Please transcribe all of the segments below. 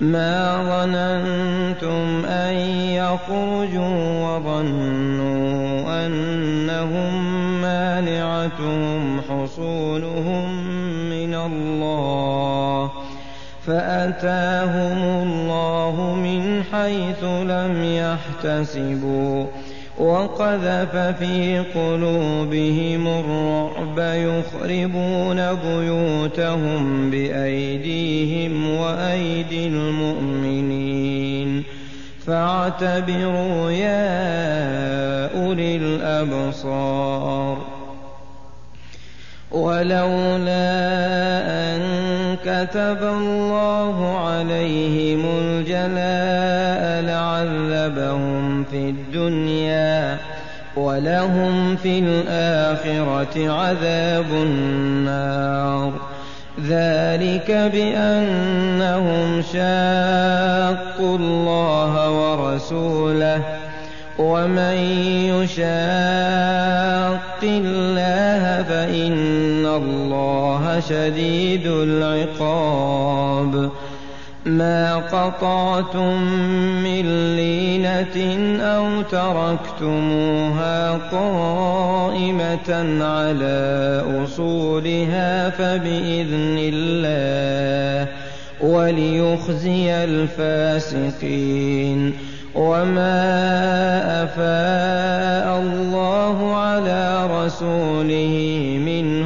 ما ظننتم أن يخرجوا وظنوا أنهم مانعتهم حصولهم من الله فأتاهم الله من حيث لم يحتسبوا وقذف في قلوبهم الرعب يخربون بيوتهم بأيديهم فاعتبروا يا أولي الأبصار. ولولا أن كتب الله عليهم الجلاء لعذبهم في الدنيا ولهم في الآخرة عذاب النار. ذلك بأنهم شاقوا الله ورسوله ومن يشاق الله فإن الله شديد العقاب ما قطعتم من لينة أو تركتموها قائمة على أصولها فبإذن الله وليخزي الفاسقين. وما أفاء الله على رسوله منهم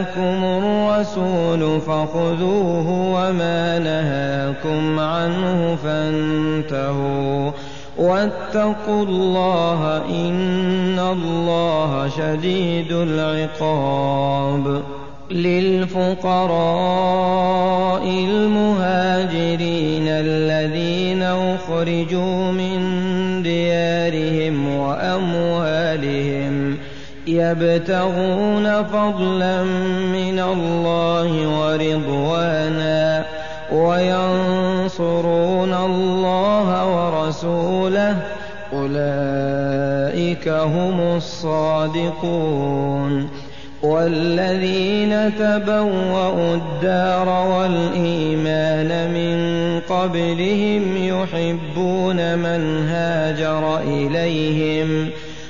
آتاكم الرسول فخذوه وما نهاكم عنه فانتهوا. واتقوا الله إن الله شديد العقاب. للفقراء المهاجرين الذين أخرجوا من ديارهم وأموالهم يبتغون فضلا من الله ورضوانا وينصرون الله ورسوله. أولئك هم الصادقون. والذين تبوأوا الدار والإيمان من قبلهم يحبون من هاجر إليهم.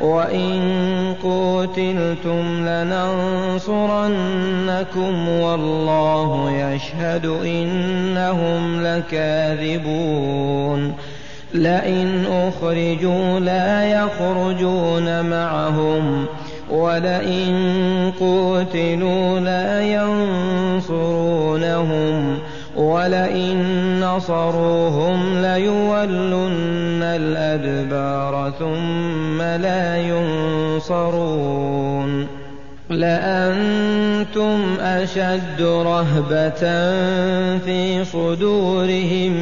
وإن قتلتم لننصرنكم والله يشهد إنهم لكاذبون لئن أخرجوا لا يخرجون معهم ولئن قتلوا لا ينصرونهم ولئن نصروهم ليولن الأدبار ثم لا ينصرون. لأنتم أشد رهبة في صدورهم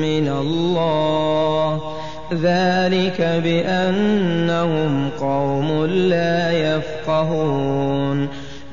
من الله. ذلك بأنهم قوم لا يفقهون.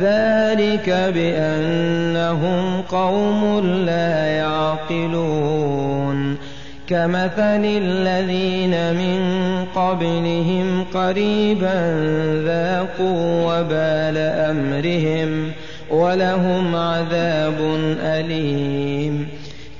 ذلك بأنهم قوم لا يعقلون. كمثل الذين من قبلهم قريبا ذاقوا وبال أمرهم ولهم عذاب أليم.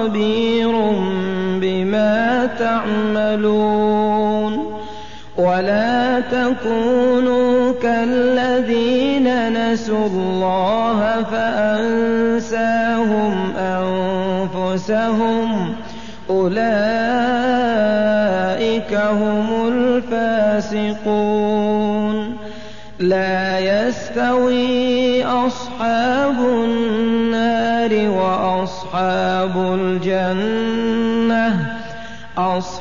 خبير بما تعملون ولا تكونوا كالذين نسوا الله فأنساهم أنفسهم أولئك هم الفاسقون لا يستوي أصحاب النار